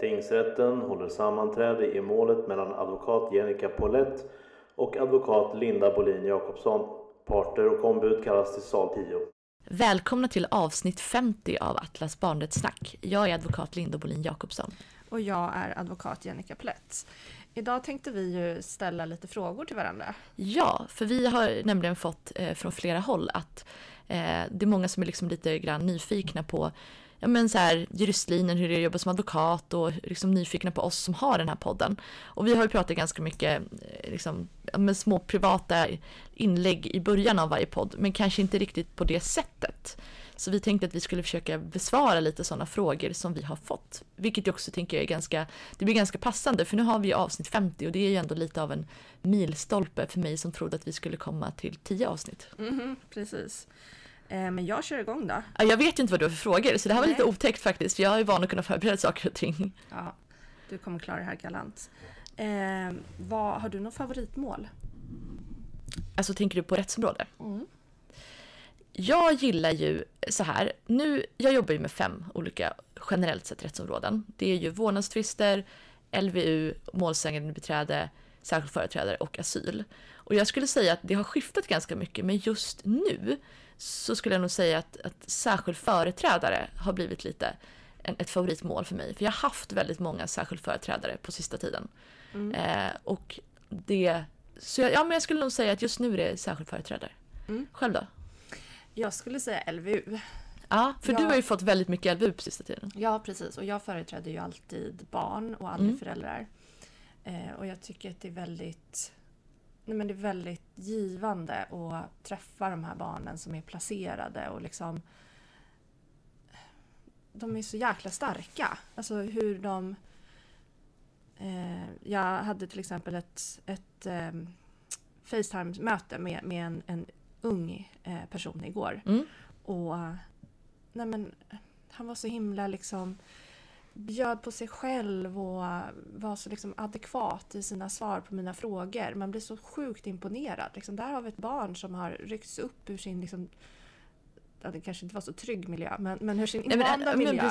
Tingsrätten håller sammanträde i målet mellan advokat Jenica Paulett och advokat Linda Bolin Jakobsson. Parter och ombud kallas till sal 10. Välkomna till avsnitt 50 av Atlas barnrättssnack. Jag är advokat Linda Bolin Jakobsson. Och jag är advokat Jennica Plätz. Idag tänkte vi ju ställa lite frågor till varandra. Ja, för vi har nämligen fått eh, från flera håll att eh, det är många som är liksom lite grann nyfikna på ja, men så här, juristlinjen, hur det är att jobba som advokat och liksom nyfikna på oss som har den här podden. Och vi har ju pratat ganska mycket eh, liksom, med små privata inlägg i början av varje podd, men kanske inte riktigt på det sättet. Så vi tänkte att vi skulle försöka besvara lite sådana frågor som vi har fått. Vilket jag också tänker är ganska, det blir ganska passande för nu har vi ju avsnitt 50 och det är ju ändå lite av en milstolpe för mig som trodde att vi skulle komma till 10 avsnitt. Mm, precis. Eh, men jag kör igång då. Jag vet ju inte vad du har för frågor så det här var Nej. lite otäckt faktiskt för jag är van att kunna förbereda saker och ting. Ja, du kommer klara det här galant. Eh, vad, har du något favoritmål? Alltså tänker du på rättsområde? Mm. Jag gillar ju så här, nu, jag jobbar ju med fem olika generellt sett rättsområden. Det är ju vårdnadstvister, LVU, målsägande beträde, särskild företrädare och asyl. Och jag skulle säga att det har skiftat ganska mycket, men just nu så skulle jag nog säga att, att särskild företrädare har blivit lite en, ett favoritmål för mig. För jag har haft väldigt många särskild företrädare på sista tiden. Mm. Eh, och det, så jag, ja men jag skulle nog säga att just nu är det särskild företrädare. Mm. Själv då? Jag skulle säga LVU. Ja, för jag... du har ju fått väldigt mycket LVU på sista tiden. Ja, precis. Och jag företräder ju alltid barn och aldrig mm. föräldrar. Eh, och jag tycker att det är väldigt nej men det är väldigt givande att träffa de här barnen som är placerade och liksom de är så jäkla starka. Alltså hur de... Eh, jag hade till exempel ett, ett eh, Facetime-möte med, med en, en ung eh, person igår. Mm. Och nej men, han var så himla liksom bjöd på sig själv och var så liksom adekvat i sina svar på mina frågor. Man blir så sjukt imponerad. Liksom, där har vi ett barn som har ryckts upp ur sin liksom, ja, det kanske inte var så trygg miljö, men, men hur sin invanda miljö.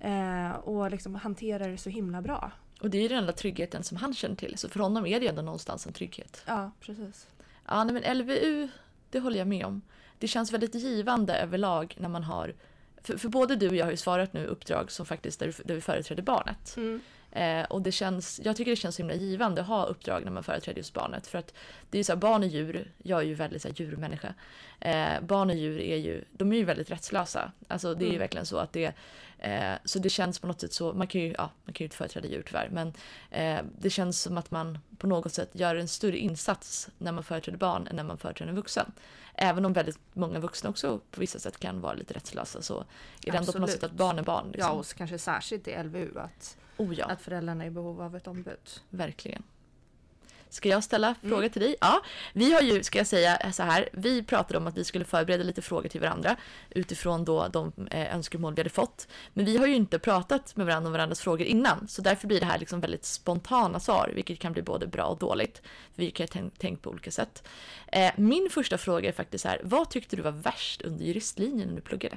Eh, och liksom hanterar det så himla bra. Och det är ju den enda tryggheten som han känner till, så för honom är det ju ändå någonstans en trygghet. Ja, precis. Ja, nej, men LVU, det håller jag med om. Det känns väldigt givande överlag när man har för, för, både du och jag har ju svarat nu uppdrag som faktiskt där, där vi företräder barnet. Mm. Eh, och det känns, jag tycker det känns så himla givande att ha uppdrag när man företräder just barnet. För att det är så här, barn och djur, jag är ju väldigt så här, djurmänniska. Eh, barn och djur är ju, de är ju väldigt rättslösa. Alltså det är ju mm. verkligen så att det, eh, så det känns på något sätt så, man kan ju, ja, man kan ju inte företräda djur tyvärr, men eh, det känns som att man på något sätt gör en större insats när man företräder barn än när man företräder en vuxen. Även om väldigt många vuxna också på vissa sätt kan vara lite rättslösa så är det Absolut. ändå på något sätt att barn är barn. Liksom. Ja, och kanske särskilt i LVU att, oh ja. att föräldrarna är i behov av ett ombud. Verkligen. Ska jag ställa mm. frågor till dig? Ja, vi har ju, ska jag säga så här, vi pratade om att vi skulle förbereda lite frågor till varandra utifrån då de eh, önskemål vi hade fått. Men vi har ju inte pratat med varandra om varandras frågor innan, så därför blir det här liksom väldigt spontana svar, vilket kan bli både bra och dåligt. Vi kan ju tänka på olika sätt. Eh, min första fråga är faktiskt så här, vad tyckte du var värst under juristlinjen när du pluggade?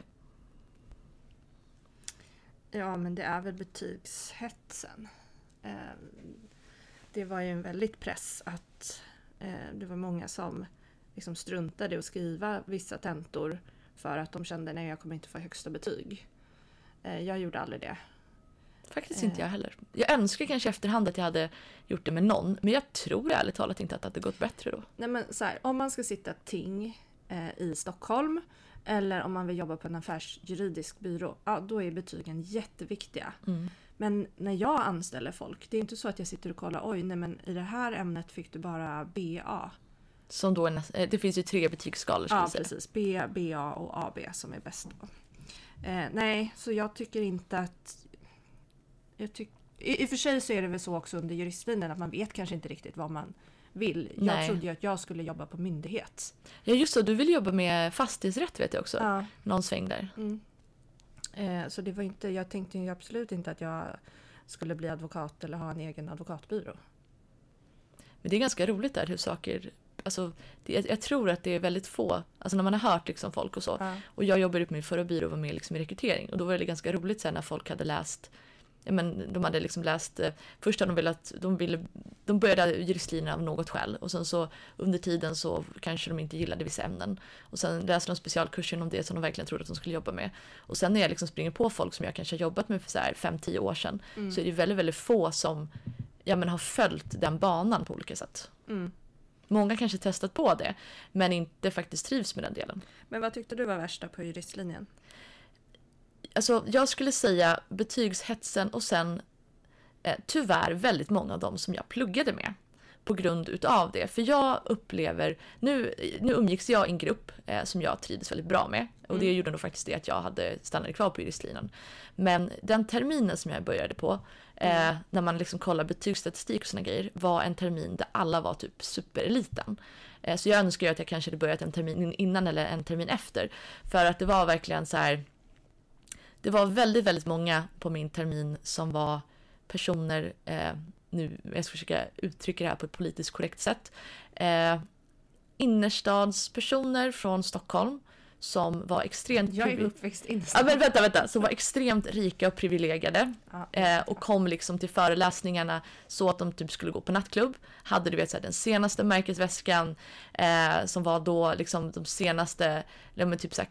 Ja, men det är väl betygshetsen. Eh, det var ju en väldigt press att eh, det var många som liksom struntade i att skriva vissa tentor för att de kände att jag kommer inte få högsta betyg. Eh, jag gjorde aldrig det. Faktiskt inte jag heller. Jag önskar kanske efterhand att jag hade gjort det med någon, men jag tror ärligt talat inte att det hade gått bättre då. Nej men så här, om man ska sitta ting eh, i Stockholm eller om man vill jobba på en affärsjuridisk byrå, ja då är betygen jätteviktiga. Mm. Men när jag anställer folk, det är inte så att jag sitter och kollar oj, nej men i det här ämnet fick du bara BA. Som då är, eh, det finns ju tre betygsskalor. Ja, precis. B, BA och AB som är bäst. Då. Eh, nej, så jag tycker inte att... Jag tyck, i, I och för sig så är det väl så också under juristlinjen att man vet kanske inte riktigt vad man vill. Jag Nej. trodde ju att jag skulle jobba på myndighet. Ja just så, du vill jobba med fastighetsrätt vet jag också. Ja. Någon sväng där. Mm. Eh, så det var inte, jag tänkte ju absolut inte att jag skulle bli advokat eller ha en egen advokatbyrå. Men det är ganska roligt där hur saker Alltså, det, jag tror att det är väldigt få, alltså när man har hört liksom folk och så. Ja. Och jag jobbade på min förra byrå och var med liksom i rekrytering. Och då var det ganska roligt sen när folk hade läst men de hade liksom läst, eh, först hade de velat, de ville, de började juristlinjen av något skäl och sen så under tiden så kanske de inte gillade vissa ämnen. Och sen läste de specialkursen om det som de verkligen trodde att de skulle jobba med. Och sen när jag liksom springer på folk som jag kanske har jobbat med för så här 5-10 år sedan Mm. så är det väldigt, väldigt få som ja, men har följt den banan på olika sätt. Mm. Många kanske testat på det, men inte faktiskt trivs med den delen. Men vad tyckte du var värsta på juristlinjen? Alltså, jag skulle säga betygshetsen och sen eh, tyvärr väldigt många av dem som jag pluggade med på grund utav det. För jag upplever, nu, nu umgicks jag i en grupp eh, som jag trivdes väldigt bra med och det gjorde nog faktiskt det att jag hade stannat kvar på juristlinjen. Men den terminen som jag började på, eh, när man liksom kollar betygsstatistik och såna grejer, var en termin där alla var typ supereliten. Eh, så jag önskar ju att jag kanske hade börjat en termin innan eller en termin efter. För att det var verkligen så här det var väldigt, väldigt många på min termin som var personer, eh, nu jag ska försöka uttrycka det här på ett politiskt korrekt sätt, eh, innerstadspersoner från Stockholm som var extremt... Jag är uppväxt i Ja men vänta, vänta, som var extremt rika och privilegierade Ja. eh, och kom liksom till föreläsningarna så att de typ skulle gå på nattklubb. Hade du vet så här, den senaste märkesväskan eh, som var då liksom de senaste, ja, men typ så här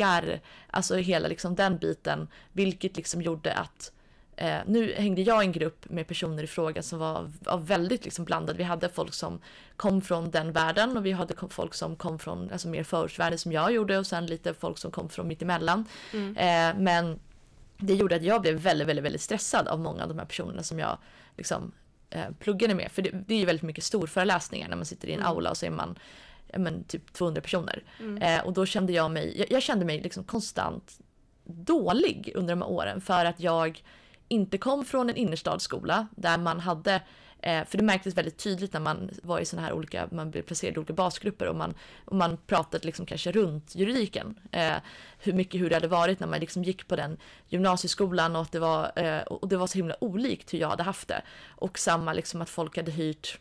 klackar, alltså hela liksom den biten, vilket liksom gjorde att Eh, nu hängde jag i en grupp med personer i fråga som var, var väldigt liksom blandad. Vi hade folk som kom från den världen och vi hade folk som kom från alltså mer förortsvärlden som jag gjorde och sen lite folk som kom från mittemellan. Mm. Eh, men det gjorde att jag blev väldigt, väldigt, väldigt stressad av många av de här personerna som jag liksom, eh, pluggade med. För det, det är ju väldigt mycket storföreläsningar när man sitter i en Mm. aula och så är man men, typ 200 personer. Mm. Eh, och då kände jag mig, jag, jag kände mig liksom konstant dålig under de här åren för att jag inte kom från en innerstadsskola där man hade eh, för det märktes väldigt tydligt när man var i såna här olika, man blev placerad i olika basgrupper och man, och man pratade liksom kanske runt juridiken. Eh, hur mycket hur det hade varit när man liksom gick på den gymnasieskolan och att det var, eh, och det var så himla olikt hur jag hade haft det. Och samma liksom att folk hade hyrt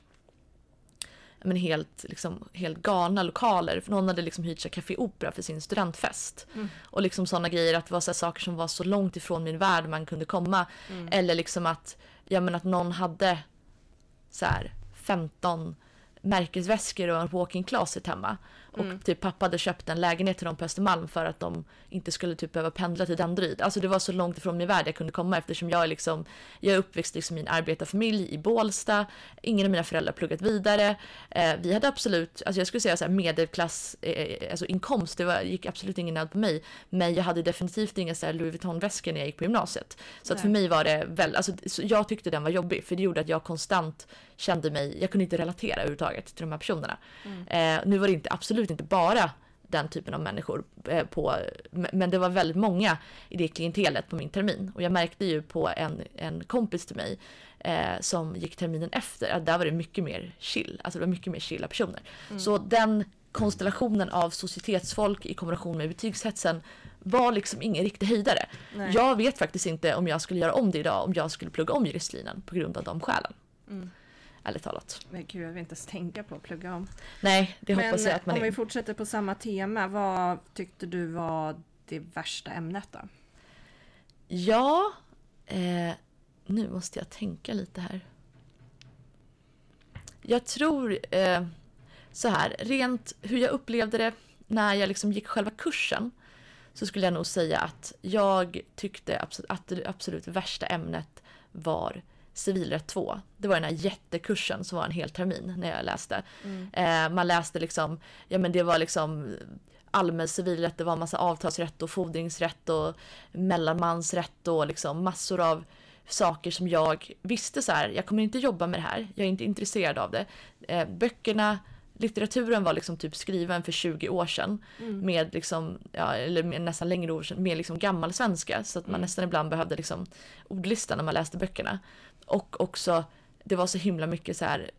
men helt, liksom, helt galna lokaler. För någon hade liksom hyrt sig Café Opera för sin studentfest. Mm. Och liksom sådana grejer, att det var så saker som var så långt ifrån min värld man kunde komma. Mm. Eller liksom att, ja, men att någon hade så här 15 märkesväskor och en walk-in closet hemma. Och Mm. typ pappa hade köpt en lägenhet till dem på Östermalm för att de inte skulle typ behöva pendla till Danderyd. Alltså det var så långt ifrån min värld jag kunde komma eftersom jag är liksom, jag är uppväxt liksom i en arbetarfamilj i Bålsta. Ingen av mina föräldrar pluggat vidare. Eh, vi hade absolut, alltså jag skulle säga så här medelklass, eh, alltså inkomst, det var, gick absolut ingen nöd på mig. Men jag hade definitivt inga så här Louis Vuitton-väskor när jag gick på gymnasiet. Så att för mig var det väl, alltså så jag tyckte den var jobbig för det gjorde att jag konstant kände mig, jag kunde inte relatera överhuvudtaget till de här personerna. Mm. Eh, nu var det inte, absolut inte bara den typen av människor eh, på, men- det var väldigt många i det klientelet på min termin. Och jag märkte ju på en, en kompis till mig eh, som gick terminen efter att där var det mycket mer chill, alltså det var mycket mer chilla personer. Mm. Så den konstellationen av societetsfolk i kombination med betygshetsen var liksom ingen riktig höjdare. Jag vet faktiskt inte om jag skulle göra om det idag om jag skulle plugga om juristlinjen på grund av de skälen. Mm. Ärligt talat. Men gud, jag vill inte ens tänka på att plugga om. Nej, det Men hoppas jag att man om vi fortsätter på samma tema, vad tyckte du var det värsta ämnet då? Ja, eh, nu måste jag tänka lite här. Jag tror eh, så här, rent hur jag upplevde det när jag liksom gick själva kursen så skulle jag nog säga att jag tyckte absolut, att det absolut värsta ämnet var civilrätt 2. Det var den här jättekursen som var en hel termin när jag läste. Eh, man läste liksom, ja men det var liksom allmän civilrätt, det var massa avtalsrätt och fordringsrätt och mellanmansrätt och liksom massor av saker som jag visste så här, jag kommer inte jobba med det här, jag är inte intresserad av det. Eh, böckerna, litteraturen var liksom typ skriven för 20 år sedan Mm. med liksom, ja, eller nästan längre år sedan, med liksom gammal svenska så att man Mm. nästan ibland behövde liksom ordlista när man läste böckerna. Och också, det var så himla mycket så här,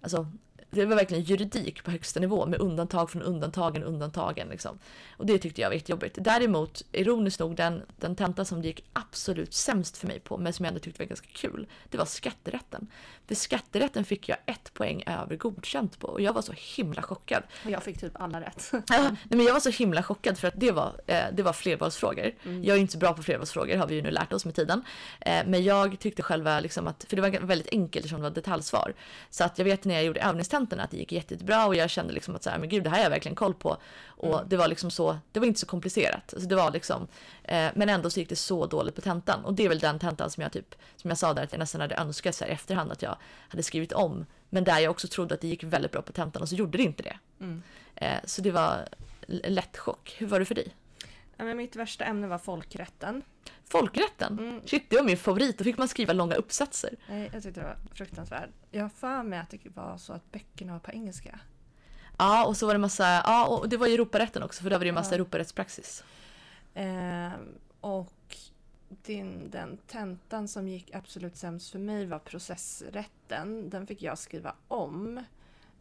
alltså det var verkligen juridik på högsta nivå med undantag från undantagen, undantagen liksom. Och det tyckte jag var jättejobbigt. Däremot, ironiskt nog, den, den tenta som det gick absolut sämst för mig på, men som jag ändå tyckte var ganska kul, det var skatterätten. För skatterätten fick jag ett poäng över godkänt på och jag var så himla chockad. Och jag fick typ alla rätt. Ja, nej, men jag var så himla chockad för att det var, eh, det var flervalsfrågor. Mm. Jag är inte så bra på flervalsfrågor har vi ju nu lärt oss med tiden. Eh, men jag tyckte själva liksom att, för det var väldigt enkelt eftersom det var detaljsvar. Så att jag vet när jag gjorde övningstentorna att det gick jättebra och jag kände liksom att så här, men gud det här har jag verkligen koll på. Och Mm. det var liksom så, det var inte så komplicerat. Alltså det var liksom, eh, men ändå så gick det så dåligt på tentan. Och det är väl den tentan som jag typ, som jag sa där att jag nästan hade önskat så här i efterhand att jag hade skrivit om. Men där jag också trodde att det gick väldigt bra på tentan och så gjorde det inte det. Mm. Eh, så det var lätt chock. Hur var det för dig? Men mitt värsta ämne var folkrätten. Folkrätten? Mm. Shit, det var min favorit. Då fick man skriva långa uppsatser. Nej, jag tyckte det var fruktansvärt. Jag har för mig att det var så att böckerna var på engelska. Ja, och så var det massa, ja, och det var ju Europarätten också, för där var det ju massa Ja. Europarättspraxis. Ehm, och din, den tentan som gick absolut sämst för mig var processrätten. Den fick jag skriva om.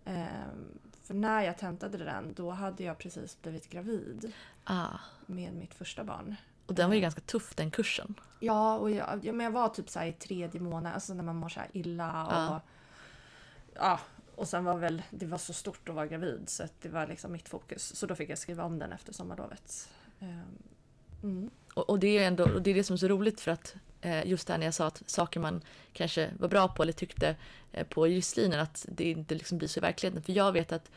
Ehm, för när jag tentade den, då hade jag precis blivit gravid Ah, med mitt första barn. och den var ju ganska tuff den kursen. Ja, och jag, ja, men jag var typ så i tredje månaden, alltså när man mår så illa. Och, Ja. ja. och sen var väl, det var så stort att vara gravid så det var liksom mitt fokus. Så då fick jag skriva om den efter sommarlovet. Ehm, Mm. Och, och det är ändå, och det är det som är så roligt för att eh, just där när jag sa att saker man kanske var bra på eller tyckte eh, på juristlinjen att det inte liksom blir så i verkligheten. För jag vet att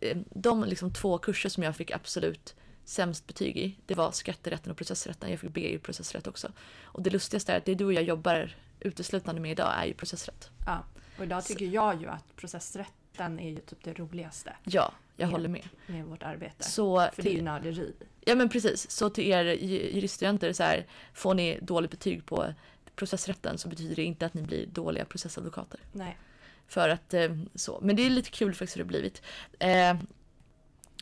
eh, de liksom två kurser som jag fick absolut sämst betyg i, det var skatterätten och processrätten. Jag fick B i processrätt också. Och det lustigaste är att det du och jag jobbar uteslutande med idag är ju processrätt. Ja. Och idag tycker jag ju att processrätten är ju typ det roligaste Ja, jag Ja. håller med. med vårt arbete. Så För det är ju nörderi. Ja men precis, så till er ju- juriststudenter så här, får ni dåligt betyg på processrätten så betyder det inte att ni blir dåliga processadvokater. Nej. För att eh, så, men det är lite kul faktiskt hur det blivit. Eh,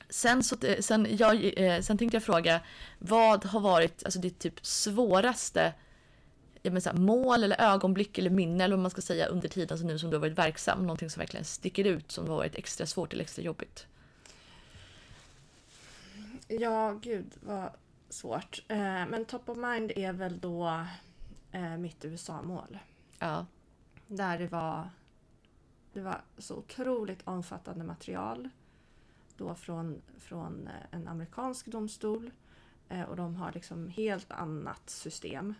sen, så, sen, jag, eh, sen tänkte jag fråga, vad har varit alltså det typ svåraste jag menar, så här, mål eller ögonblick eller minne eller vad man ska säga under tiden som nu som du har varit verksam? Någonting som verkligen sticker ut som har varit extra svårt eller extra jobbigt? Ja, gud vad svårt. Eh, men top of mind är väl då eh, mitt USA-mål. Ja, Där det var, det var så otroligt omfattande material. Då från, från eh, en amerikansk domstol. Och de har liksom helt annat system.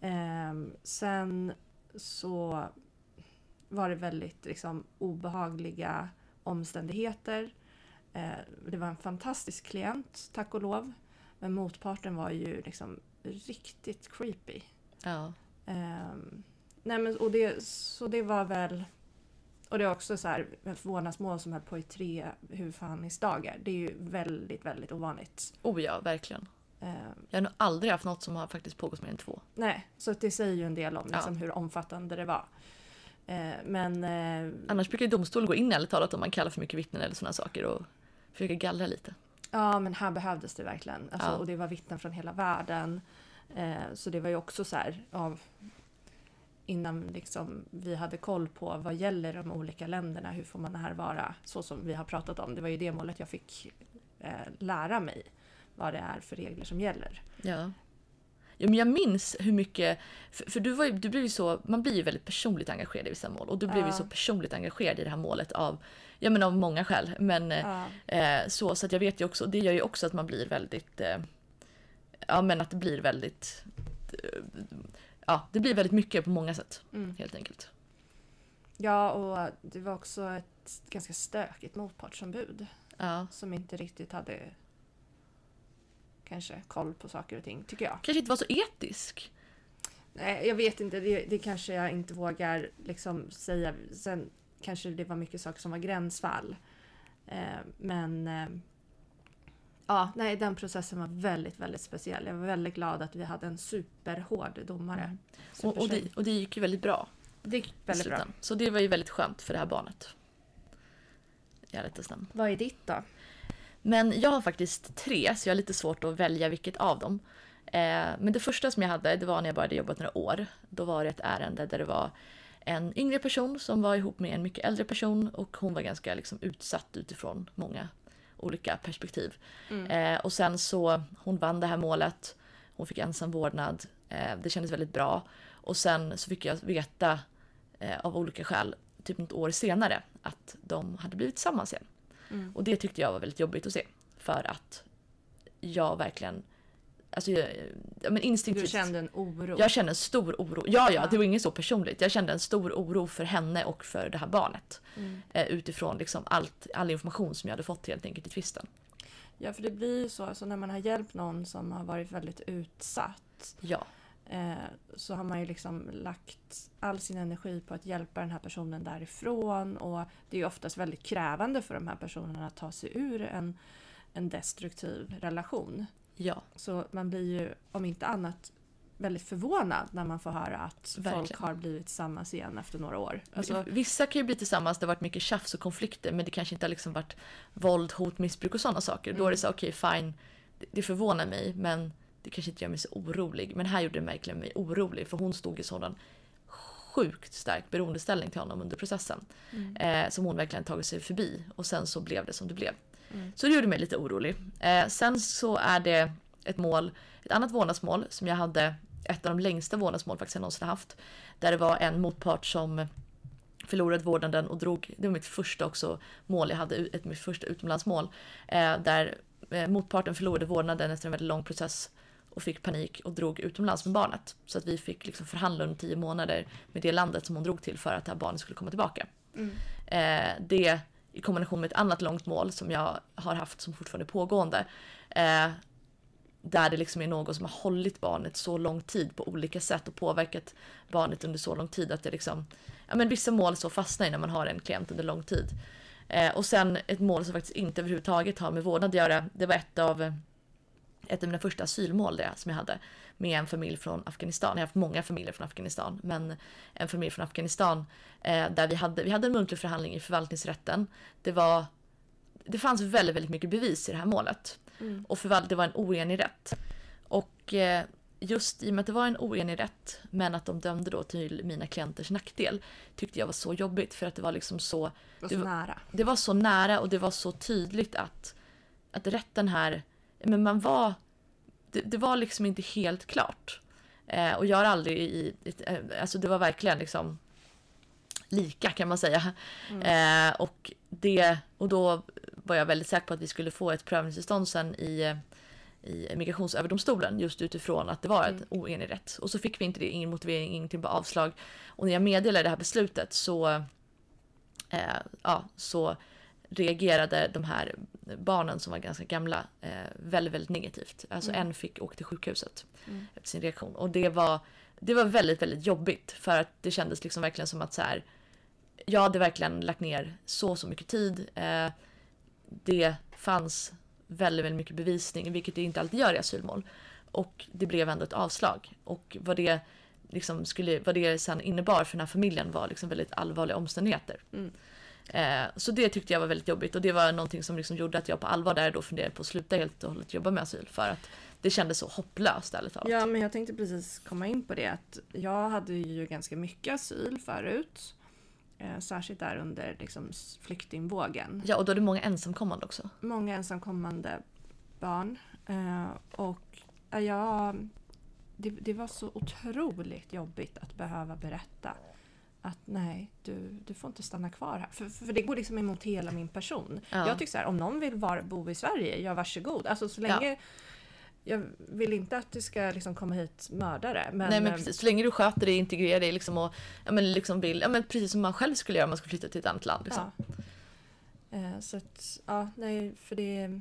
Ehm, sen så var det väldigt liksom, obehagliga omständigheter. Eh, det var en fantastisk klient, tack och lov. Men motparten var ju liksom riktigt creepy. ja, Ehm, nej men, och det, så det var väl... Och det är också så här, vårdnadsmål som höll på i tre huvudförhandlingsdagar. Det är ju väldigt, väldigt ovanligt. oh ja, verkligen. Ehm, Jag har nog aldrig haft något som har faktiskt pågått mer än två. nej, så det säger ju en del om Ja. liksom, hur omfattande det var. Ehm, men... eh, Annars brukar ju domstolen gå in ärligt talat om man kallar för mycket vittnen eller sådana saker och försöka gallra lite. Ja, men här behövdes det verkligen. Alltså, Ja. Och det var vittnen från hela världen. Eh, så det var ju också så här, av, innan liksom vi hade koll på vad gäller de olika länderna, hur får man närvara, så som vi har pratat om. Det var ju det målet jag fick eh, lära mig, vad det är för regler som gäller. Ja. Men jag minns hur mycket, för, för du, var ju, du blev ju så, man blir ju väldigt personligt engagerad i vissa mål och du blev ju Ja. så personligt engagerad i det här målet av, ja men av många skäl. Men eh, Ja. eh, så, så att jag vet ju också, det gör ju också att man blir väldigt, eh, ja men att det blir väldigt, eh, ja det blir väldigt mycket på många sätt Mm. helt enkelt. ja, och det var också ett ganska stökigt motpartsombud Ja. som inte riktigt hade kanske koll på saker och ting, tycker jag. Kanske inte var så etisk. Nej, jag vet inte. Det, det kanske jag inte vågar liksom säga. Sen kanske det var mycket saker som var gränsfall. Eh, men eh, ja, nej, den processen var väldigt, väldigt speciell. Jag var väldigt glad att vi hade en superhård domare. Mm. Och, och, det, och det gick ju väldigt bra. det gick väldigt bra. Så det var ju väldigt skönt för det här barnet. I ärlighetens namn. Vad är ditt då? Men jag har faktiskt tre, så jag har lite svårt att välja vilket av dem. Eh, men det första som jag hade, det var när jag började jobba några år. Då var det ett ärende där det var en yngre person som var ihop med en mycket äldre person och hon var ganska liksom utsatt utifrån många olika perspektiv. Mm. Eh, och sen så, hon vann det här målet, hon fick ensam vårdnad, eh, det kändes väldigt bra. Och sen så fick jag veta av olika skäl, typ något år senare, att de hade blivit tillsammans igen. Mm. Och det tyckte jag var väldigt jobbigt att se. För att jag verkligen, alltså jag, ja, men Du instinktivt. kände en oro? Jag kände en stor oro. Ja, ja, det var inget så personligt. Jag kände en stor oro för henne och för det här barnet. Mm. Eh, utifrån liksom allt, all information som jag hade fått helt enkelt i tvisten. Ja, för det blir ju så alltså, när man har hjälpt någon som har varit väldigt utsatt Ja, så har man ju liksom lagt all sin energi på att hjälpa den här personen därifrån och det är ju oftast väldigt krävande för de här personerna att ta sig ur en, en destruktiv relation. ja, Så man blir ju, om inte annat, väldigt förvånad när man får höra att folk Verkligen. har blivit tillsammans igen efter några år. Alltså, Vissa kan ju bli tillsammans, det har varit mycket tjafs och konflikter men det kanske inte har liksom varit våld, hot, missbruk och sådana saker. Då är det så okej fine, det, det förvånar mig men det kanske inte gör mig så orolig. Men här gjorde det verkligen mig orolig för hon stod i sådan sjukt stark beroendeställning till honom under processen. mm. Eh, som hon verkligen tagit sig förbi och sen så blev det som det blev. Mm. Så det gjorde mig lite orolig. Eh, sen så är det ett mål, ett annat vårdnadsmål som jag hade, ett av de längsta vårdnadsmål faktiskt jag någonsin haft. Där det var en motpart som förlorade vårdnaden och drog, det var mitt första också mål jag hade, ett mitt första utomlandsmål. Eh, där eh, motparten förlorade vårdnaden efter en väldigt lång process och fick panik och drog utomlands med barnet. Så att vi fick liksom förhandla under tio månader med det landet som hon drog till för att det här barnet skulle komma tillbaka. Mm. Eh, det i kombination med ett annat långt mål som jag har haft som fortfarande är pågående. Eh, där det liksom är någon som har hållit barnet så lång tid på olika sätt och påverkat barnet under så lång tid att det liksom, ja men vissa mål så fastnar ju när man har en klient under lång tid. Eh, och sen ett mål som faktiskt inte överhuvudtaget har med vårdnad att göra, det var ett av ett av mina första asylmål det, som jag hade med en familj från Afghanistan. Jag har haft många familjer från Afghanistan, men en familj från Afghanistan eh, där vi hade, vi hade en muntlig förhandling i förvaltningsrätten. Det, var, det fanns väldigt, väldigt mycket bevis i det här målet Mm. och förvalt, det var en oenig rätt. Och eh, just i och med att det var en oenig rätt, men att de dömde då till mina klienters nackdel, tyckte jag var så jobbigt för att det var liksom så Det så var- nära. det var så nära och det var så tydligt att, att rätten här, men man var, det, det var liksom inte helt klart. Eh, och jag har aldrig i, i, eh, alltså det var verkligen liksom lika kan man säga. Eh, och, det, och då var jag väldigt säker på att vi skulle få ett prövningstillstånd sen i, i Migrationsöverdomstolen just utifrån att det var ett oenig rätt. Och så fick vi inte det, ingen motivering, ingenting, bara avslag. Och när jag meddelade det här beslutet så eh, ja, så reagerade de här barnen som var ganska gamla eh, väldigt, väldigt negativt. Alltså Mm. en fick åka till sjukhuset Mm. efter sin reaktion. Och det var, det var väldigt, väldigt jobbigt för att det kändes liksom verkligen som att så här, jag hade verkligen lagt ner så, så mycket tid. Eh, det fanns väldigt, väldigt mycket bevisning, vilket det inte alltid gör i asylmål. Och det blev ändå ett avslag. Och vad det, liksom skulle, vad det sen innebar för den här familjen var liksom väldigt allvarliga omständigheter. Mm. Eh, så det tyckte jag var väldigt jobbigt och det var någonting som liksom gjorde att jag på allvar där då funderade på att sluta helt och hållet jobba med asyl för att det kändes så hopplöst ärligt talat. Ja, men jag tänkte precis komma in på det att jag hade ju ganska mycket asyl förut. Eh, särskilt där under liksom, flyktingvågen. Ja, och då är det många ensamkommande också. Många ensamkommande barn. Eh, och jag, det, det var så otroligt jobbigt att behöva berätta att nej, du, du får inte stanna kvar här. För, för det går liksom emot hela min person. Ja. Jag tycker så här, om någon vill vara, bo i Sverige, ja varsågod. Alltså så Ja. länge... Jag vill inte att det ska liksom komma hit mördare. Men, Nej men eh, precis, så länge du sköter dig, integrerar dig liksom och ja, men liksom vill, ja men precis som man själv skulle göra om man skulle flytta till ett annat land. Liksom. Ja. Eh, så att, ja, nej, för det...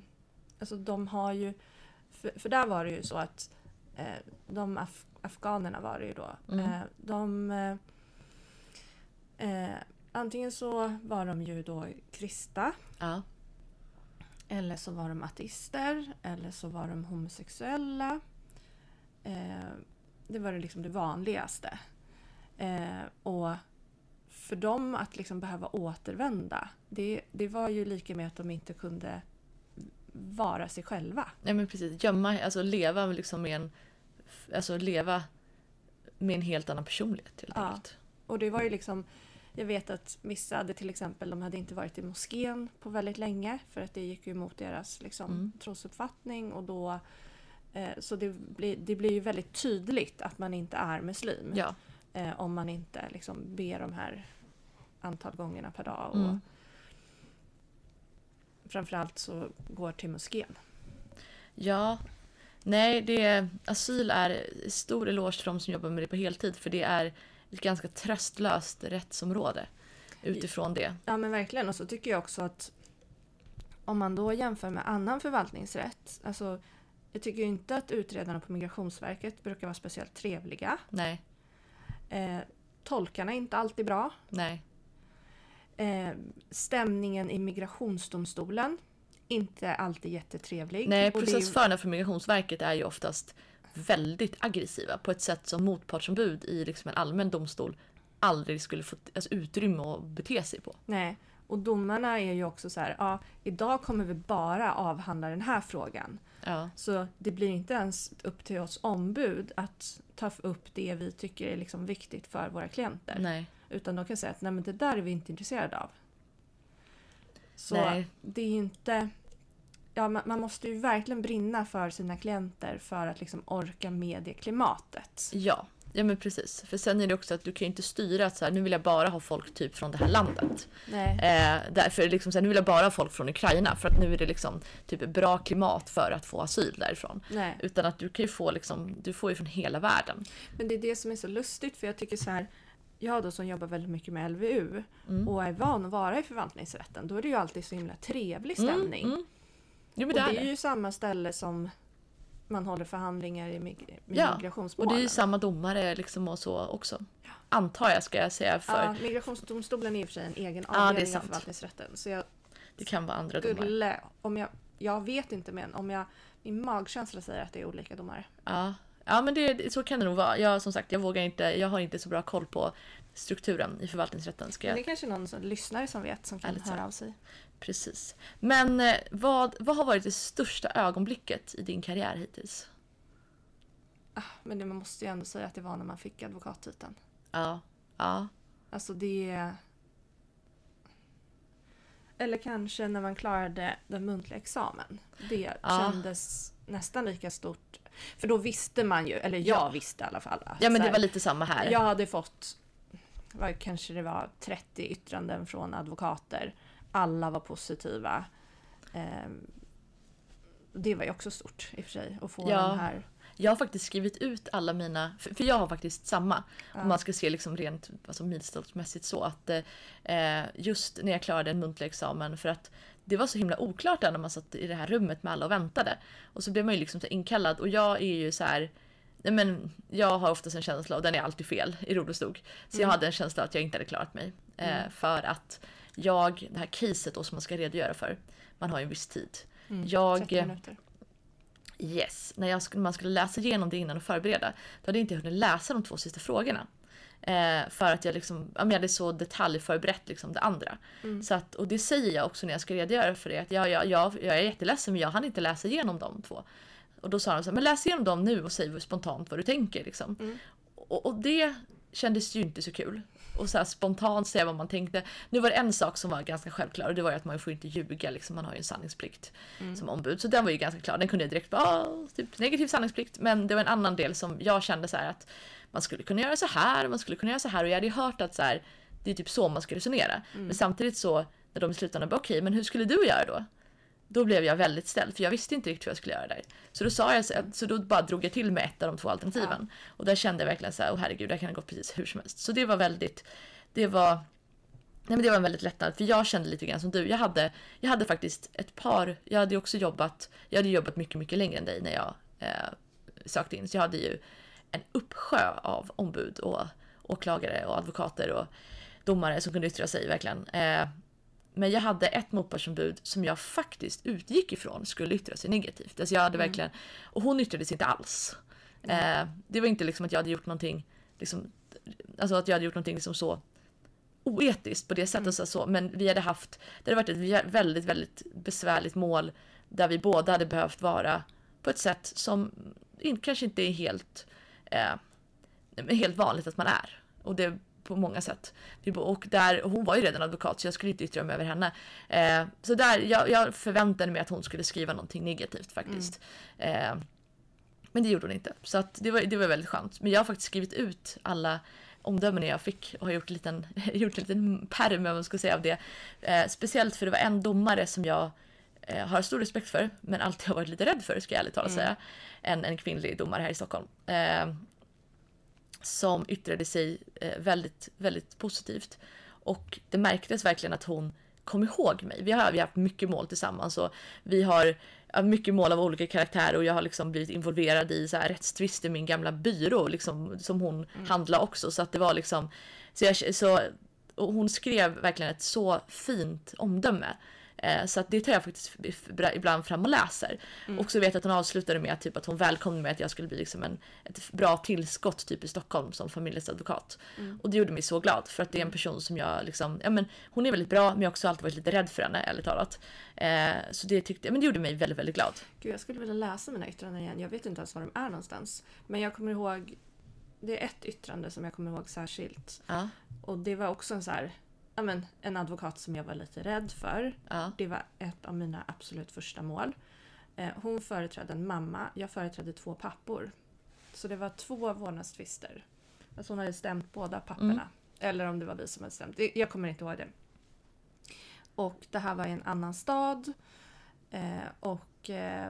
Alltså de har ju... För, för där var det ju så att eh, de af, afghanerna var det ju då. Mm. Eh, de... Eh, antingen så var de ju då kristna Ja. eller så var de ateister eller så var de homosexuella. Eh, det var liksom det vanligaste. Eh, och för dem att liksom behöva återvända, det, det var ju lika med att de inte kunde vara sig själva. Nej men precis, gömma, alltså leva liksom med en, alltså leva med en helt annan personlighet helt Ja. enkelt. Och det var ju liksom, jag vet att vissa hade till exempel, de hade inte varit i moskén på väldigt länge för att det gick ju emot deras liksom, Mm. trosuppfattning och då eh, så det blir, det blir ju väldigt tydligt att man inte är muslim Ja. eh, om man inte liksom ber de här antal gångerna per dag och Mm. framförallt så går till moskén. Ja. Nej, det, asyl är stor eloge till de som jobbar med det på heltid för det är ett ganska tröstlöst rättsområde utifrån det. Ja men verkligen och så tycker jag också att om man då jämför med annan förvaltningsrätt, alltså jag tycker ju inte att utredarna på Migrationsverket brukar vara speciellt trevliga. Nej, Eh, tolkarna är inte alltid bra. nej, Eh, stämningen i migrationsdomstolen, inte alltid jättetrevlig. nej. Processförarna för Migrationsverket är ju oftast väldigt aggressiva på ett sätt som motpartsombud i liksom en allmän domstol aldrig skulle få alltså, utrymme att bete sig på. Nej, och domarna är ju också så här, ja, idag kommer vi bara avhandla den här frågan. Ja, Så det blir inte ens upp till oss ombud att ta upp det vi tycker är liksom viktigt för våra klienter. nej, Utan de kan säga att nej men det där är vi inte intresserade av. Så nej. det är inte... Ja, man, man måste ju verkligen brinna för sina klienter för att liksom orka med det klimatet. Ja, ja men precis. För sen är det också att du kan ju inte styra att så här, nu vill jag bara ha folk typ från det här landet. Nej. Eh, därför liksom, så här, nu vill jag bara ha folk från Ukraina för att nu är det liksom typ bra klimat för att få asyl därifrån. Nej. Utan att du kan ju få liksom, du får ju från hela världen. Men det är det som är så lustigt för jag tycker så här jag då som jobbar väldigt mycket med LVU Mm. och är van att vara i förvaltningsrätten, då är det ju alltid så himla trevlig stämning. Mm, mm. Jo men Och det är det. ju samma ställe som man håller förhandlingar i mig- Ja, Och migrationsmålen. det är ju samma domare liksom och så också. Antar jag ska jag säga för Ja, migrationsdomstolen är i och för sig en egen Ja, avdelning av sant. förvaltningsrätten. Så jag det kan vara andra domare. skulle, om jag, jag vet inte men om jag, min magkänsla säger att det är olika domare. Ja, ja men det, så kan det nog vara. Jag, som sagt, jag vågar inte, jag har inte så bra koll på strukturen i förvaltningsrätten. Ska jag det är kanske någon som, lyssnare som vet som kan Ärligt höra av sig. Precis. Men eh, vad, vad har varit det största ögonblicket i din karriär hittills? Ah, Men det, man måste ju ändå säga att det var när man fick advokattiteln. Ja. Ja. Alltså det... Eller kanske när man klarade den muntliga examen. Det Ja. kändes nästan lika stort. För då visste man ju, eller jag Ja. visste i alla fall. Ja men det här, var lite samma här. Jag hade fått, vad kanske det var, 30 yttranden från advokater. Alla var positiva. Ehm, det var ju också stort i och för sig att få Ja. den här. Jag har faktiskt skrivit ut alla mina, för, för jag har faktiskt samma. Ja. Om man ska se liksom rent alltså milstolpsmässigt så att eh, just när jag klarade en muntlig examen för att det var så himla oklart där när man satt i det här rummet med alla och väntade. Och så blev man ju liksom inkallad och jag är ju så här men jag har oftast en känsla, och den är alltid fel i rodostog. Så jag Mm. hade en känsla att jag inte hade klarat mig. Eh, Mm. för att jag, det här caset då som man ska redogöra för, man har ju en viss tid. Mm, Jag- 30 minuter. Yes, när jag man skulle läsa igenom det innan och förbereda, då hade jag inte hunnit läsa de två sista frågorna. Eh, för att jag, liksom, jag hade så detaljförberett liksom det andra. Mm. Så att, och det säger jag också när jag ska redogöra för det. Att jag, jag, jag, jag är jätteledsen men jag hann inte läsa igenom de två. Och då sa de så här, men läs igenom dem nu och säg spontant vad du tänker. Liksom. Mm. Och, och det kändes ju inte så kul. Och så här spontant säga vad man tänkte. Nu var det en sak som var ganska självklar och det var ju att man får inte ljuga. Liksom. Man har ju en sanningsplikt Mm. som ombud. Så den var ju ganska klar. Den kunde jag direkt bara, ah, typ negativ sanningsplikt. Men det var en annan del som jag kände så här att man skulle kunna göra så här, man skulle kunna göra så här. Och jag hade ju hört att så här, det är typ så man ska resonera. Mm. Men samtidigt så, när de i slutändan bara, okej, men hur skulle du göra då? Då blev jag väldigt ställd, för jag visste inte riktigt vad jag skulle göra där. Så då sa jag, så, så då bara drog jag till med ett av de två alternativen. Och där kände jag verkligen så här, åh herregud, det här kan gått precis hur som helst. Så det var väldigt, det var, nej men det var en väldigt lättnad, för jag kände lite grann som du. Jag hade, jag hade faktiskt ett par, jag hade också jobbat, jag hade jobbat mycket, mycket längre än dig när jag eh, sökte in. Så jag hade ju en uppsjö av ombud och åklagare och advokater och domare som kunde yttra sig verkligen. Eh, men jag hade ett motpartsombud som jag faktiskt utgick ifrån skulle yttra sig negativt. Alltså jag hade Mm. verkligen, och hon yttrade sig inte alls. Eh, det var inte liksom att jag hade gjort någonting, liksom, alltså att jag hade gjort någonting liksom så oetiskt på det sättet. Mm. Så, så, men vi hade haft, det hade varit ett vä- väldigt, väldigt besvärligt mål där vi båda hade behövt vara på ett sätt som kanske inte är helt, eh, helt vanligt att man är. Och det på många sätt. Och där, hon var ju redan advokat så jag skulle inte yttra mig över henne. Eh, så där, jag, jag förväntade mig att hon skulle skriva någonting negativt faktiskt. Mm. Eh, men det gjorde hon inte. Så att det, var, det var väldigt skönt. Men jag har faktiskt skrivit ut alla omdömen jag fick och har gjort en liten, gjort en liten perm om man ska säga av det. Eh, speciellt för det var en domare som jag eh, har stor respekt för men alltid har varit lite rädd för ska jag ärligt talat mm. säga. En, en kvinnlig domare här i Stockholm. Eh, som yttrade sig eh, väldigt, väldigt positivt. Och det märktes verkligen att hon kom ihåg mig. Vi har, vi har haft mycket mål tillsammans och vi har mycket mål av olika karaktärer och jag har liksom blivit involverad i så här rättstvister i min gamla byrå liksom, som hon mm. handlade också. Så att det var liksom, så, jag, så hon skrev verkligen ett så fint omdöme. Eh, så att det tar jag faktiskt ibland fram och läser. Mm. Och så vet jag att hon avslutade med att, typ, att hon välkomnade mig att jag skulle bli liksom en, ett bra tillskott typ, i Stockholm som familjeadvokat. Mm. Och det gjorde mig så glad för att det är en mm. person som jag liksom, ja men hon är väldigt bra men jag har också alltid varit lite rädd för henne ärligt talat. Eh, så det tyckte men det gjorde mig väldigt, väldigt glad. Gud, jag skulle vilja läsa mina yttranden igen. Jag vet inte ens var de är någonstans. Men jag kommer ihåg, det är ett yttrande som jag kommer ihåg särskilt. Ja. Och det var också en så här ja, men, en advokat som jag var lite rädd för. Ja. Det var ett av mina absolut första mål. Eh, hon företrädde en mamma, jag företrädde två pappor. Så det var två vårdnadstvister. Alltså hon hade stämt båda papporna. Mm. Eller om det var vi som hade stämt. Jag kommer inte ihåg det. Och det här var i en annan stad. Eh, och eh,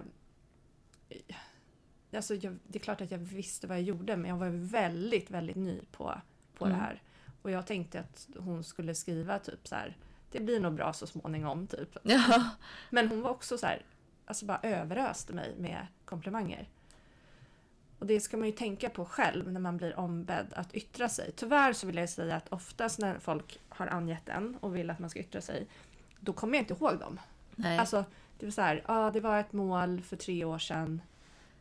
alltså jag, det är klart att jag visste vad jag gjorde men jag var väldigt, väldigt ny på, på mm. det här. Och jag tänkte att hon skulle skriva typ så här. Det blir nog bra så småningom typ. Ja. Men hon var också så här. Alltså bara överöste mig med komplimanger. Och det ska man ju tänka på själv när man blir ombedd att yttra sig. Tyvärr så vill jag säga att oftast när folk har angett en och vill att man ska yttra sig. Då kommer jag inte ihåg dem. Nej. Alltså det var så här. Ja, det var ett mål för tre år sedan.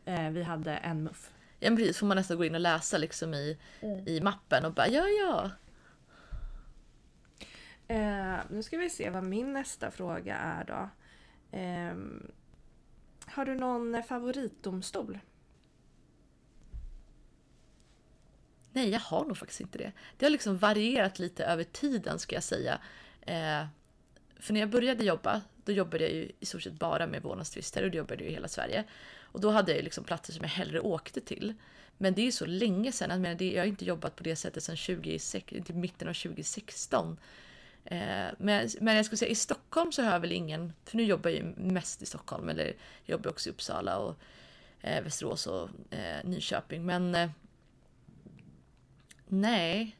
Eh, vi hade en muff. Ja precis, får man nästan gå in och läsa liksom i, mm. i mappen och bara ja ja. Eh, nu ska vi se vad min nästa fråga är då. Eh, har du någon favoritdomstol? Nej, jag har nog faktiskt inte det. Det har liksom varierat lite över tiden ska jag säga. Eh, för när jag började jobba, då jobbade jag ju i stort sett bara med vårdnadstvister och då jobbade jag i hela Sverige. Och då hade jag ju liksom platser som jag hellre åkte till. Men det är ju så länge sedan, jag, menar, jag har inte jobbat på det sättet sedan 20, mitten av 2016. Eh, men, men jag skulle säga i Stockholm så har jag väl ingen, för nu jobbar jag ju mest i Stockholm eller jag jobbar också i Uppsala och eh, Västerås och eh, Nyköping. Men eh, nej,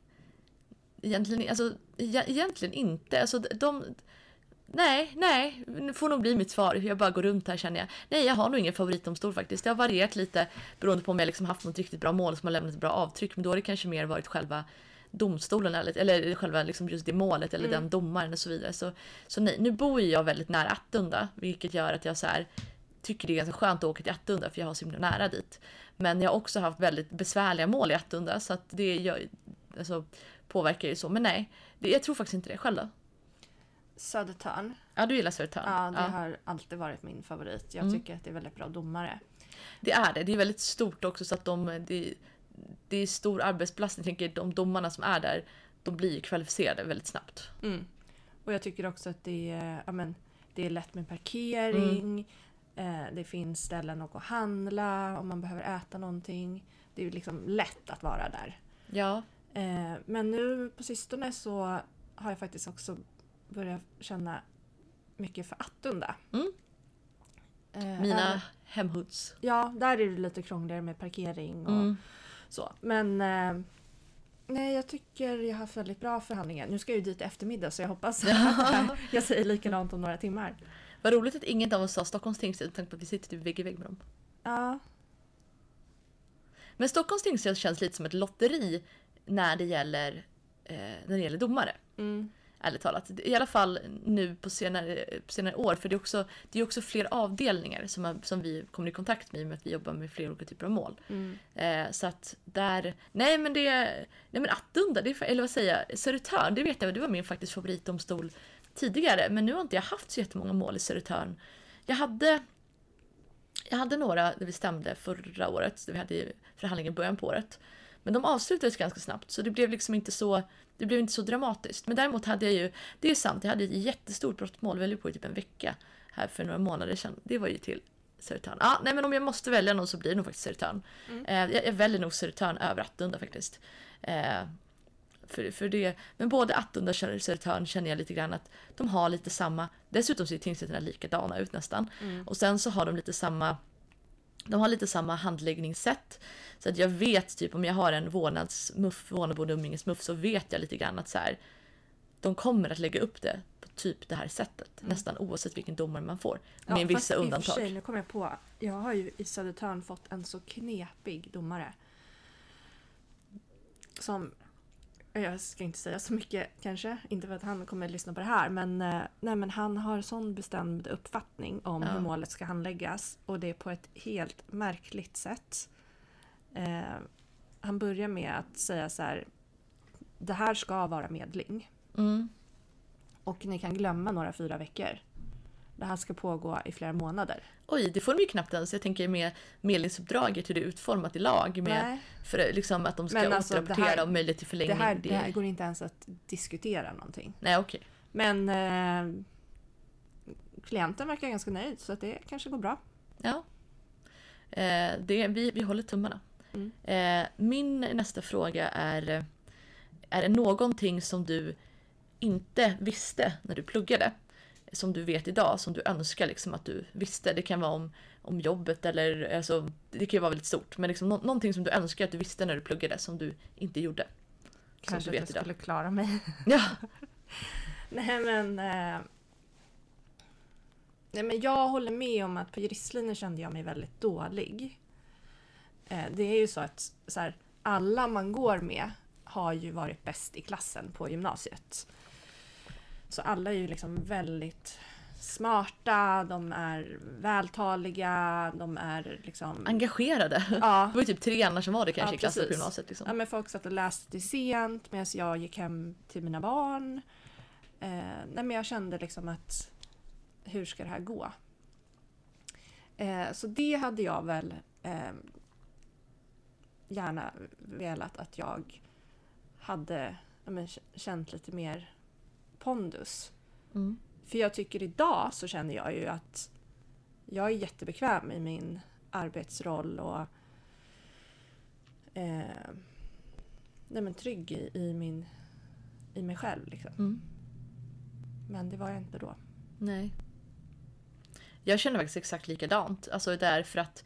egentligen, alltså, e-, egentligen inte. Alltså, de, nej, nej, det får nog bli mitt svar. Jag bara går runt här känner jag. Nej, jag har nog ingen favoritdomstol faktiskt. Det har varierat lite beroende på om jag liksom haft något riktigt bra mål som har lämnat ett bra avtryck. Men då har det kanske mer varit själva domstolen eller, eller själva liksom just det målet eller mm. den domaren och så vidare. Så, så nej, nu bor jag väldigt nära Attunda vilket gör att jag så här, tycker det är ganska skönt att åka till Attunda för jag har så himla nära dit. Men jag har också haft väldigt besvärliga mål i Attunda så att det gör, alltså, påverkar ju så. Men nej, det, jag tror faktiskt inte det. Själv då? Södertörn. Ja, du gillar Södertörn. Ja, det ja. har alltid varit min favorit. Jag mm. tycker att det är väldigt bra domare. Det är det. Det är väldigt stort också så att de, det, det är stor arbetsbelastning. Jag tänker de domarna som är där, de blir ju kvalificerade väldigt snabbt. Mm. Och jag tycker också att det är, ja, men, det är lätt med parkering. Mm. Eh, det finns ställen att gå och handla om man behöver äta någonting. Det är liksom lätt att vara där. Ja. Eh, men nu på sistone så har jag faktiskt också börjat känna mycket för Attunda. Mm. Eh, Mina hemhoods. Ja, där är det lite krångligare med parkering och mm. Så, men eh, nej, jag tycker jag har haft väldigt bra förhandlingar. Nu ska jag ju dit i eftermiddag så jag hoppas att jag säger likadant om några timmar. Vad roligt att ingen av oss sa Stockholms tingsrätt med tanke på att vi sitter typ vägg i vägg med dem. Ja. Men Stockholms tingsrätt känns lite som ett lotteri när det gäller, eh, när det gäller domare. Mm. Ärligt talat. I alla fall nu på senare, senare år. För det är också, det är också fler avdelningar som, som vi kommer i kontakt med i och med att vi jobbar med flera olika typer av mål. Mm. Eh, så att där... Nej men det... Nej men Attunda, det, eller vad säger jag? Södertörn, det vet jag, det var min faktiskt favoritdomstol tidigare. Men nu har inte jag haft så jättemånga mål i Södertörn. Jag hade... Jag hade några där vi stämde förra året, där vi hade förhandlingen i början på året. Men de avslutades ganska snabbt så det blev liksom inte så det blev inte så dramatiskt. Men däremot hade jag ju, det är sant, jag hade ett jättestort brottmål, höll på i typ en vecka här för några månader sedan. Det var ju till Södertörn. Ja, nej men om jag måste välja någon så blir det nog faktiskt Södertörn. Mm. Eh, jag, jag, väljer nog Södertörn över Attunda faktiskt. Eh, för, för det, men både Attunda och Södertörn känner jag lite grann att de har lite samma, dessutom ser tingsrätterna likadana ut nästan. Mm. Och sen så har de lite samma de har lite samma handläggningssätt. Så att jag vet typ om jag har en vårdnadsmuff, vårdnadsbord umgängesmuff så vet jag lite grann att så här, de kommer att lägga upp det på typ det här sättet. Mm. Nästan oavsett vilken domare man får. Ja, med vissa undantag. Sig, nu kommer jag på. Jag har ju i Södertörn fått en så knepig domare. Som jag ska inte säga så mycket kanske, inte för att han kommer att lyssna på det här, men, eh, nej, men han har sån bestämd uppfattning om ja. hur målet ska handläggas och det är på ett helt märkligt sätt. Eh, han börjar med att säga så här, det här ska vara medling. Mm. Och ni kan glömma några fyra veckor. Det här ska pågå i flera månader. Oj, det får de ju knappt ens. Jag tänker med medlingsuppdraget, hur det är utformat i lag. Med, för liksom att de ska Men alltså, återrapportera om möjlighet till förlängning. Det här, det här går inte ens att diskutera någonting. Nej, okej. Okay. Men eh, klienten verkar ganska nöjd så att det kanske går bra. Ja. Eh, det, vi, vi håller tummarna. Mm. Eh, min nästa fråga är Är det någonting som du inte visste när du pluggade? Som du vet idag, som du önskar liksom att du visste. Det kan vara om, om jobbet eller alltså, det kan ju vara väldigt stort. Men liksom, no någonting som du önskar att du visste när du pluggade som du inte gjorde. Kanske att jag idag. skulle klara mig. Ja. Nej men... Eh... Nej men jag håller med om att på juristlinjen kände jag mig väldigt dålig. Eh, det är ju så att så här, alla man går med har ju varit bäst i klassen på gymnasiet. Så alla är ju liksom väldigt smarta, de är vältaliga, de är liksom... Engagerade. Ja. Det var ju typ tre andra som var det kanske ja, i klassen på gymnasiet. Liksom. Ja men folk satt och läste till sent medan jag gick hem till mina barn. Eh, nej men jag kände liksom att hur ska det här gå? Eh, så det hade jag väl eh, gärna velat att jag hade ja, men, känt lite mer pondus. Mm. För jag tycker idag så känner jag ju att jag är jättebekväm i min arbetsroll och eh, nej men trygg i, i, min, i mig själv. Liksom. Mm. Men det var jag inte då. Nej. Jag känner faktiskt exakt likadant. Alltså därför att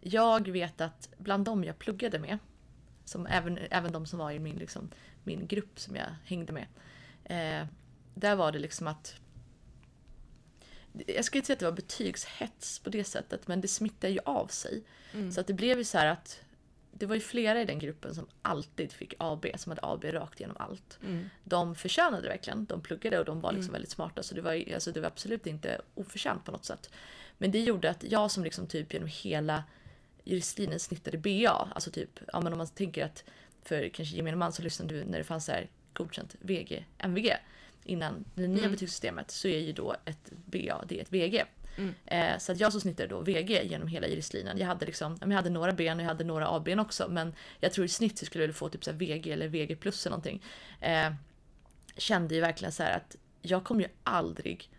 jag vet att bland dem jag pluggade med, som även, även de som var i min, liksom, min grupp som jag hängde med, eh, där var det liksom att jag skulle inte säga att det var betygshets på det sättet, men det smittade ju av sig. Mm. Så att det blev ju så här att det var ju flera i den gruppen som alltid fick AB, som hade AB rakt igenom allt. Mm. De förtjänade verkligen, de pluggade och de var liksom mm. väldigt smarta så det var, alltså det var absolut inte oförtjänt på något sätt. Men det gjorde att jag som liksom typ genom hela juristlinjen snittade BA, alltså typ, ja men om man tänker att för kanske gemene man så lyssnade du när det fanns så här godkänt VG, MVG innan det nya mm. betygssystemet så är ju då ett BA, det är ett VG. Mm. Eh, så att jag så snittade då VG genom hela juristlinjen. Jag hade, liksom, jag hade några ben och jag hade några A-ben också men jag tror i snitt så skulle jag få typ så VG eller VG plus eller någonting. Eh, kände ju verkligen så att jag kommer ju aldrig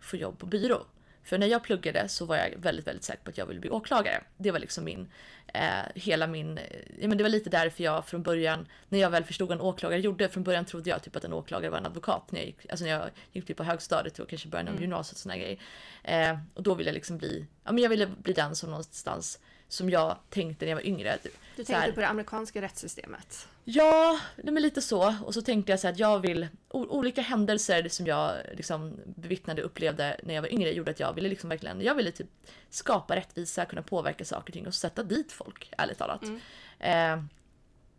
få jobb på byrå. För när jag pluggade så var jag väldigt, väldigt säker på att jag ville bli åklagare. Det var liksom min, eh, hela min, eh, ja men det var lite därför jag från början, när jag väl förstod vad en åklagare gjorde, från början trodde jag typ att en åklagare var en advokat när jag gick, alltså när jag gick typ på högstadiet och kanske början av mm. gymnasiet och såna grejer. Eh, och då ville jag liksom bli, ja men jag ville bli den som någonstans som jag tänkte när jag var yngre. Du tänkte här, på det amerikanska rättssystemet? Ja, är lite så. Och så tänkte jag så att jag vill... Olika händelser som jag liksom bevittnade och upplevde när jag var yngre gjorde att jag ville liksom verkligen... Jag ville typ skapa rättvisa, kunna påverka saker och ting och sätta dit folk, ärligt talat. Mm. Eh,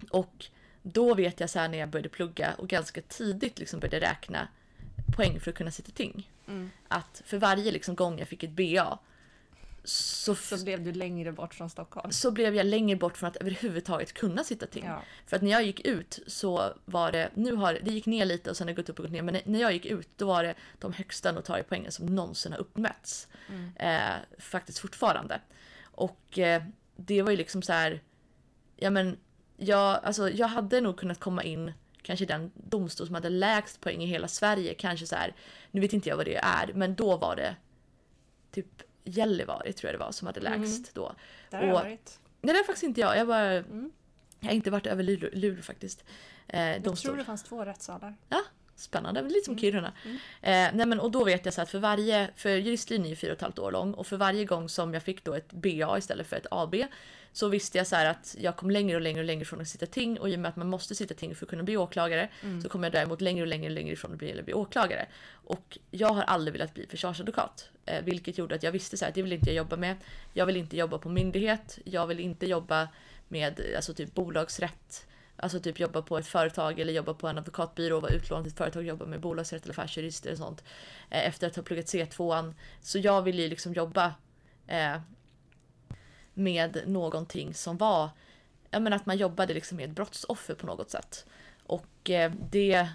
och då vet jag så här när jag började plugga och ganska tidigt liksom började räkna poäng för att kunna sitta ting. Mm. Att för varje liksom gång jag fick ett BA så, så blev du längre bort från Stockholm? Så blev jag längre bort från att överhuvudtaget kunna sitta ting. Ja. För att när jag gick ut så var det, nu har det gick ner lite och sen har det gått upp och gått ner, men när jag gick ut då var det de högsta notariepoängen som någonsin har uppmätts. Mm. Eh, faktiskt fortfarande. Och eh, det var ju liksom så här, ja men jag, alltså, jag hade nog kunnat komma in kanske den domstol som hade lägst poäng i hela Sverige. Kanske så här, nu vet inte jag vad det är, men då var det typ Gällivare tror jag det var som hade lägst Mm. då. Där har jag varit. Nej det är faktiskt inte jag. Jag, bara, Mm. jag har inte varit över Luleå, Luleå faktiskt. Eh, Jag domstol. tror det fanns två rättssalar. Spännande, lite som Mm. Kiruna. Mm. Eh, nej men, och då vet jag så att för varje, för juristlinjen är fyra och ett halvt år lång och för varje gång som jag fick då ett BA istället för ett AB så visste jag så att jag kom längre och längre och längre från att sitta ting och i och med att man måste sitta ting för att kunna bli åklagare Mm. så kom jag däremot längre och längre och längre ifrån att bli, bli åklagare. Och jag har aldrig velat bli försvarsadvokat. Eh, vilket gjorde att jag visste så att det vill inte jag jobba med. Jag vill inte jobba på myndighet. Jag vill inte jobba med alltså typ bolagsrätt. Alltså typ jobba på ett företag eller jobba på en advokatbyrå och vara utlånad till ett företag och jobba med bolagsrätt eller affärsjurist eller sånt. Eh, efter att ha pluggat C2an. Så jag ville ju liksom jobba eh, med någonting som var, ja men att man jobbade liksom med ett brottsoffer på något sätt. Och eh, det,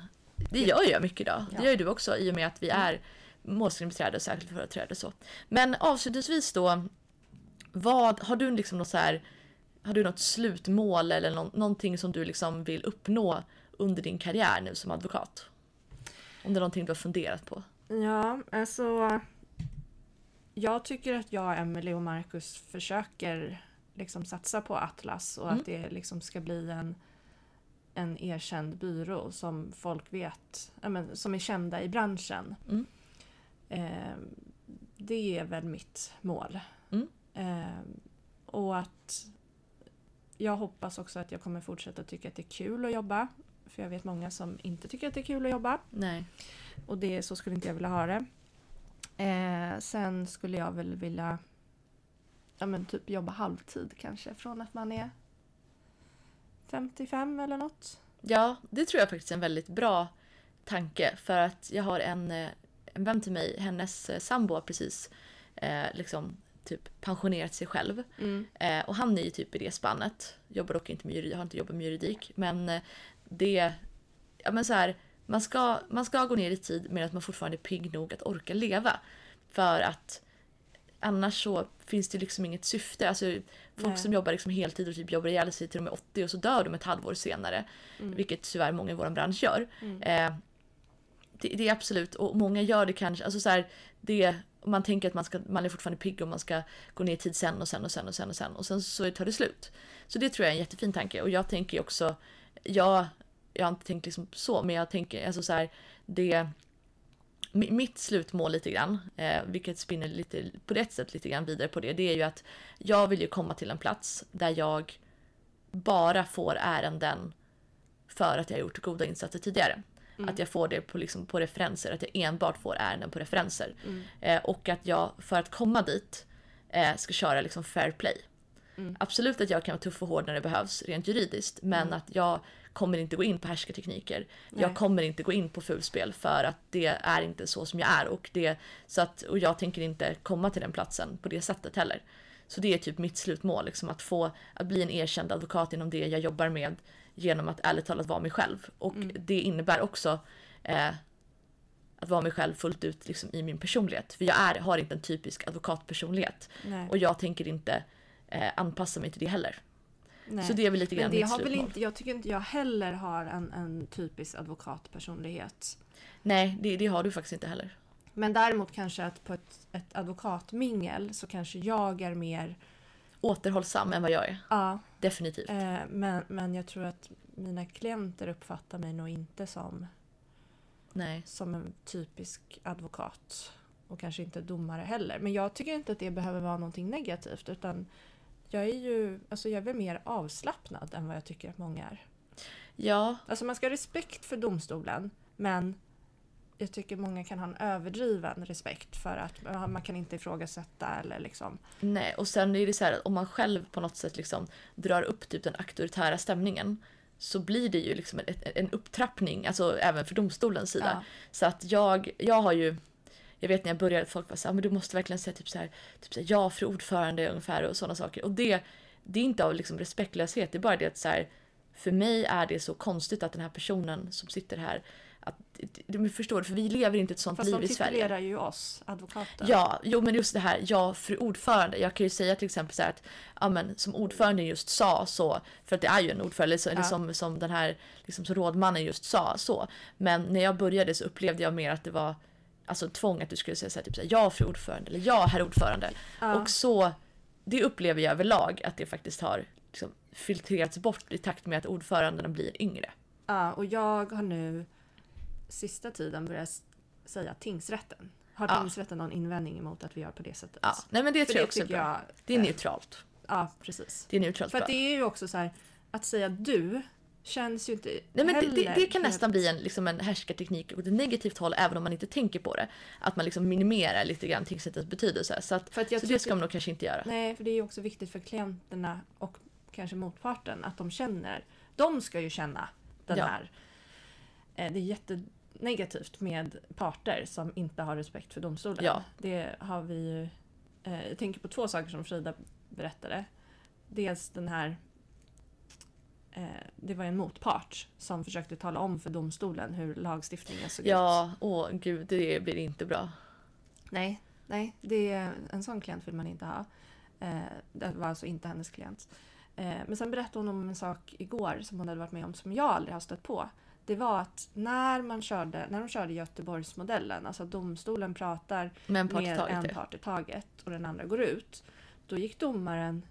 det gör jag mycket idag. Det gör ju du också i och med att vi är målsägandebiträde och särskilt företrädare så. Men avslutningsvis då, vad, har du liksom något så här, har du något slutmål eller nå- någonting som du liksom vill uppnå under din karriär nu som advokat? Om det är någonting du har funderat på? Ja, alltså. Jag tycker att jag, Emily och Marcus försöker liksom satsa på Atlas och Mm. att det liksom ska bli en, en erkänd byrå som folk vet, men, som är kända i branschen. Mm. Eh, det är väl mitt mål. Mm. Eh, och att jag hoppas också att jag kommer fortsätta tycka att det är kul att jobba. För jag vet många som inte tycker att det är kul att jobba. Nej. Och det, så skulle inte jag vilja ha det. Eh, sen skulle jag väl vilja ja, men typ jobba halvtid kanske från att man är 55 eller något. Ja, det tror jag faktiskt är en väldigt bra tanke för att jag har en, eh, en vän till mig, hennes eh, sambo har precis eh, liksom typ pensionerat sig själv. Eh, och han är ju typ i det spannet. Jobbar dock inte med juridik, har inte jobbat med juridik. Men eh, det, ja men så här, man ska, man ska gå ner i tid men att man fortfarande är pigg nog att orka leva. För att annars så finns det liksom inget syfte. Alltså folk Nej. som jobbar liksom heltid och typ jobbar ihjäl sig till de är 80 och så dör de ett halvår senare. Mm. Vilket tyvärr många i vår bransch gör. Mm. Eh, det, det är absolut, och många gör det kanske, alltså så här, det, man tänker att man, ska, man är fortfarande pigg och man ska gå ner i tid sen och sen och sen och sen och sen och sen så tar det slut. Så det tror jag är en jättefin tanke och jag tänker ju också, jag, jag har inte tänkt liksom så, men jag tänker alltså så här, det mitt slutmål lite grann, eh, vilket spinner lite, på ett sätt lite grann vidare på det, det är ju att jag vill ju komma till en plats där jag bara får ärenden för att jag har gjort goda insatser tidigare. Mm. Att jag får det på, liksom, på referenser, att jag enbart får ärenden på referenser. Mm. Eh, och att jag för att komma dit eh, ska köra liksom fair play. Mm. Absolut att jag kan vara tuff och hård när det behövs rent juridiskt men Mm. att jag kommer inte gå in på härskartekniker. Jag Nej. kommer inte gå in på fulspel för att det är inte så som jag är och, det, så att, och jag tänker inte komma till den platsen på det sättet heller. Så det är typ mitt slutmål, liksom att få att bli en erkänd advokat inom det jag jobbar med genom att ärligt talat vara mig själv. Och Mm. det innebär också eh, att vara mig själv fullt ut liksom, i min personlighet. För jag är, har inte en typisk advokatpersonlighet. Nej. Och jag tänker inte eh, anpassa mig till det heller. Nej. Så det är väl lite grann Men det mitt har väl inte, jag tycker inte jag heller har en, en typisk advokatpersonlighet. Nej, det, det har du faktiskt inte heller. Men däremot kanske att på ett, ett advokatmingel så kanske jag är mer, Återhållsam än vad jag är. ja, Definitivt. eh, men, men jag tror att mina klienter uppfattar mig nog inte som, Nej. som en typisk advokat. Och kanske inte domare heller. Men jag tycker inte att det behöver vara någonting negativt utan jag är ju, alltså jag är väl mer avslappnad än vad jag tycker att många är. Ja, Alltså man ska ha respekt för domstolen men jag tycker många kan ha en överdriven respekt för att man kan inte ifrågasätta eller liksom. nej. Och sen är det så här att om man själv på något sätt liksom drar upp typ den auktoritära stämningen så blir det ju liksom en, en upptrappning, alltså även för domstolens sida. Ja. Så att jag, jag har ju jag vet när jag började, folk var så här, men du måste verkligen säga typ så här, typ så här ja för ordförande ungefär och sådana saker. Och det, det är inte av liksom respektlöshet, det är bara det att så här, för mig är det så konstigt att den här personen som sitter här, att du förstår, för vi lever inte ett sånt Fast liv de i Sverige. titulerar ju oss, advokater. Ja, jo men just det här, ja fru ordförande. Jag kan ju säga till exempel så här att, ja men som ordförande just sa så, för att det är ju en ordförande, så, eller Ja. som, som den här, liksom som rådmannen just sa så. Men när jag började så upplevde jag mer att det var alltså tvång att du skulle säga så här, typ så här, ja fru ordförande eller ja herr ordförande. Ja. Och så, det upplever jag överlag att det faktiskt har liksom, filtrerats bort i takt med att ordförandena blir yngre. Ja, och jag har nu sista tiden börjat s- säga tingsrätten. Har Ja. tingsrätten någon invändning emot att vi gör på det sättet? Ja, nej men det För tror jag också är bra. jag... Det är neutralt. Ja, precis. Det är neutralt För det är ju också så här, att säga du känns ju inte Nej, men det, det, det kan nästan bli en, liksom en härskarteknik åt ett negativt håll även om man inte tänker på det. Att man liksom minimerar lite grann tingsrättens betydelse. Så, att, För att så det ska man nog kanske inte göra. Nej, för det är också viktigt för klienterna och kanske motparten att de känner. De ska ju känna den Ja. här... Eh, det är jättenegativt med parter som inte har respekt för domstolen. Ja. Det har vi ju... Eh, jag tänker på två saker som Frida berättade. Dels den här... Eh, det var en motpart som försökte tala om för domstolen hur lagstiftningen såg ut. Ja, åh gud, det blir inte bra. Nej, nej det är, en sån klient vill man inte ha. Eh, det var alltså inte hennes klient. Eh, men sen berättade hon om en sak igår som hon hade varit med om som jag aldrig har stött på. Det var att när, man körde, när de körde Göteborgsmodellen, alltså att domstolen pratar Men en part med taget. en part i taget och den andra går ut. Då gick domaren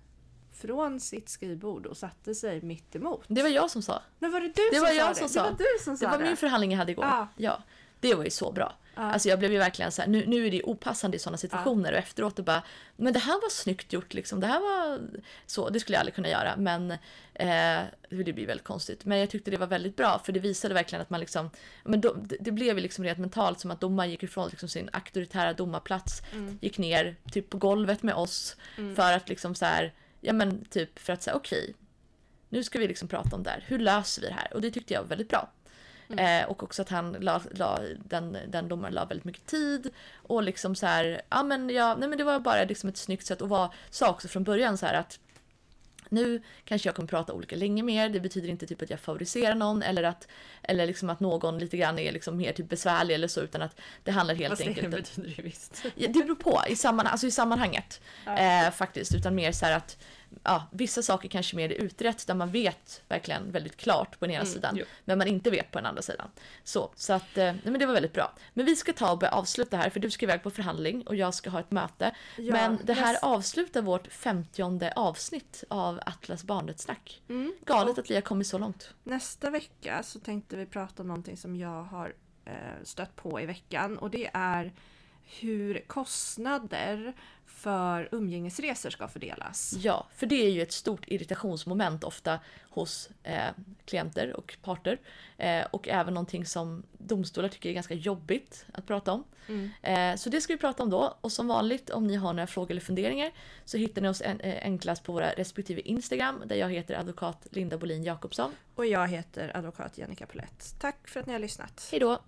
från sitt skrivbord och satte sig mitt emot. Det var jag som sa. Men var det du Det som var sa jag det? som Det sa. var du som Det sa var det. min förhandling jag hade igår. Ja. Ja. Det var ju så bra. Ja. Alltså jag blev ju verkligen så här, nu, nu är det opassande i sådana situationer och efteråt och bara, men det här var snyggt gjort liksom. Det här var så, det skulle jag aldrig kunna göra. Men eh, det blir väldigt konstigt. Men jag tyckte det var väldigt bra för det visade verkligen att man liksom, men då, det, blev ju liksom rent mentalt som att domaren gick ifrån liksom sin auktoritära domarplats, Mm. gick ner typ på golvet med oss för att liksom så här, ja men typ för att säga okej, nu ska vi liksom prata om det här. Hur löser vi det här? Och det tyckte jag var väldigt bra. Eh, och också att han la, la, den, den domaren la väldigt mycket tid. Och liksom så här, ja men, ja, nej men det var bara liksom ett snyggt sätt att vara, sa också från början så här att nu kanske jag kommer prata olika länge mer. Det betyder inte typ att jag favoriserar någon eller att, eller liksom att någon lite grann är liksom mer typ besvärlig eller så utan att det handlar helt Fast det enkelt om betyder det visst. Ja, det beror på i, samman, alltså i sammanhanget. Ja. Eh, faktiskt. Utan mer så här att ja, vissa saker kanske mer är utrett där man vet verkligen väldigt klart på den ena Mm, sidan. jo. Men man inte vet på den andra sidan. Så, så att, eh, nej, men det var väldigt bra. Men vi ska ta och börja avsluta här för du ska iväg på förhandling och jag ska ha ett möte. Ja, men det här näst- avslutar vårt femtionde avsnitt av Atlas barnrättssnack. Mm. Galet att vi har kommit så långt. Nästa vecka så tänkte vi prata om någonting som jag har eh, stött på i veckan och det är hur kostnader för umgängesresor ska fördelas. Ja, för det är ju ett stort irritationsmoment ofta hos eh, klienter och parter. Eh, och även någonting som domstolar tycker är ganska jobbigt att prata om. Mm. Eh, så det ska vi prata om då. Och som vanligt om ni har några frågor eller funderingar så hittar ni oss en, eh, enklast på våra respektive Instagram där jag heter advokat Linda Bolin Jakobsson. Och jag heter advokat Jennica Pollett. Tack för att ni har lyssnat. Hej då!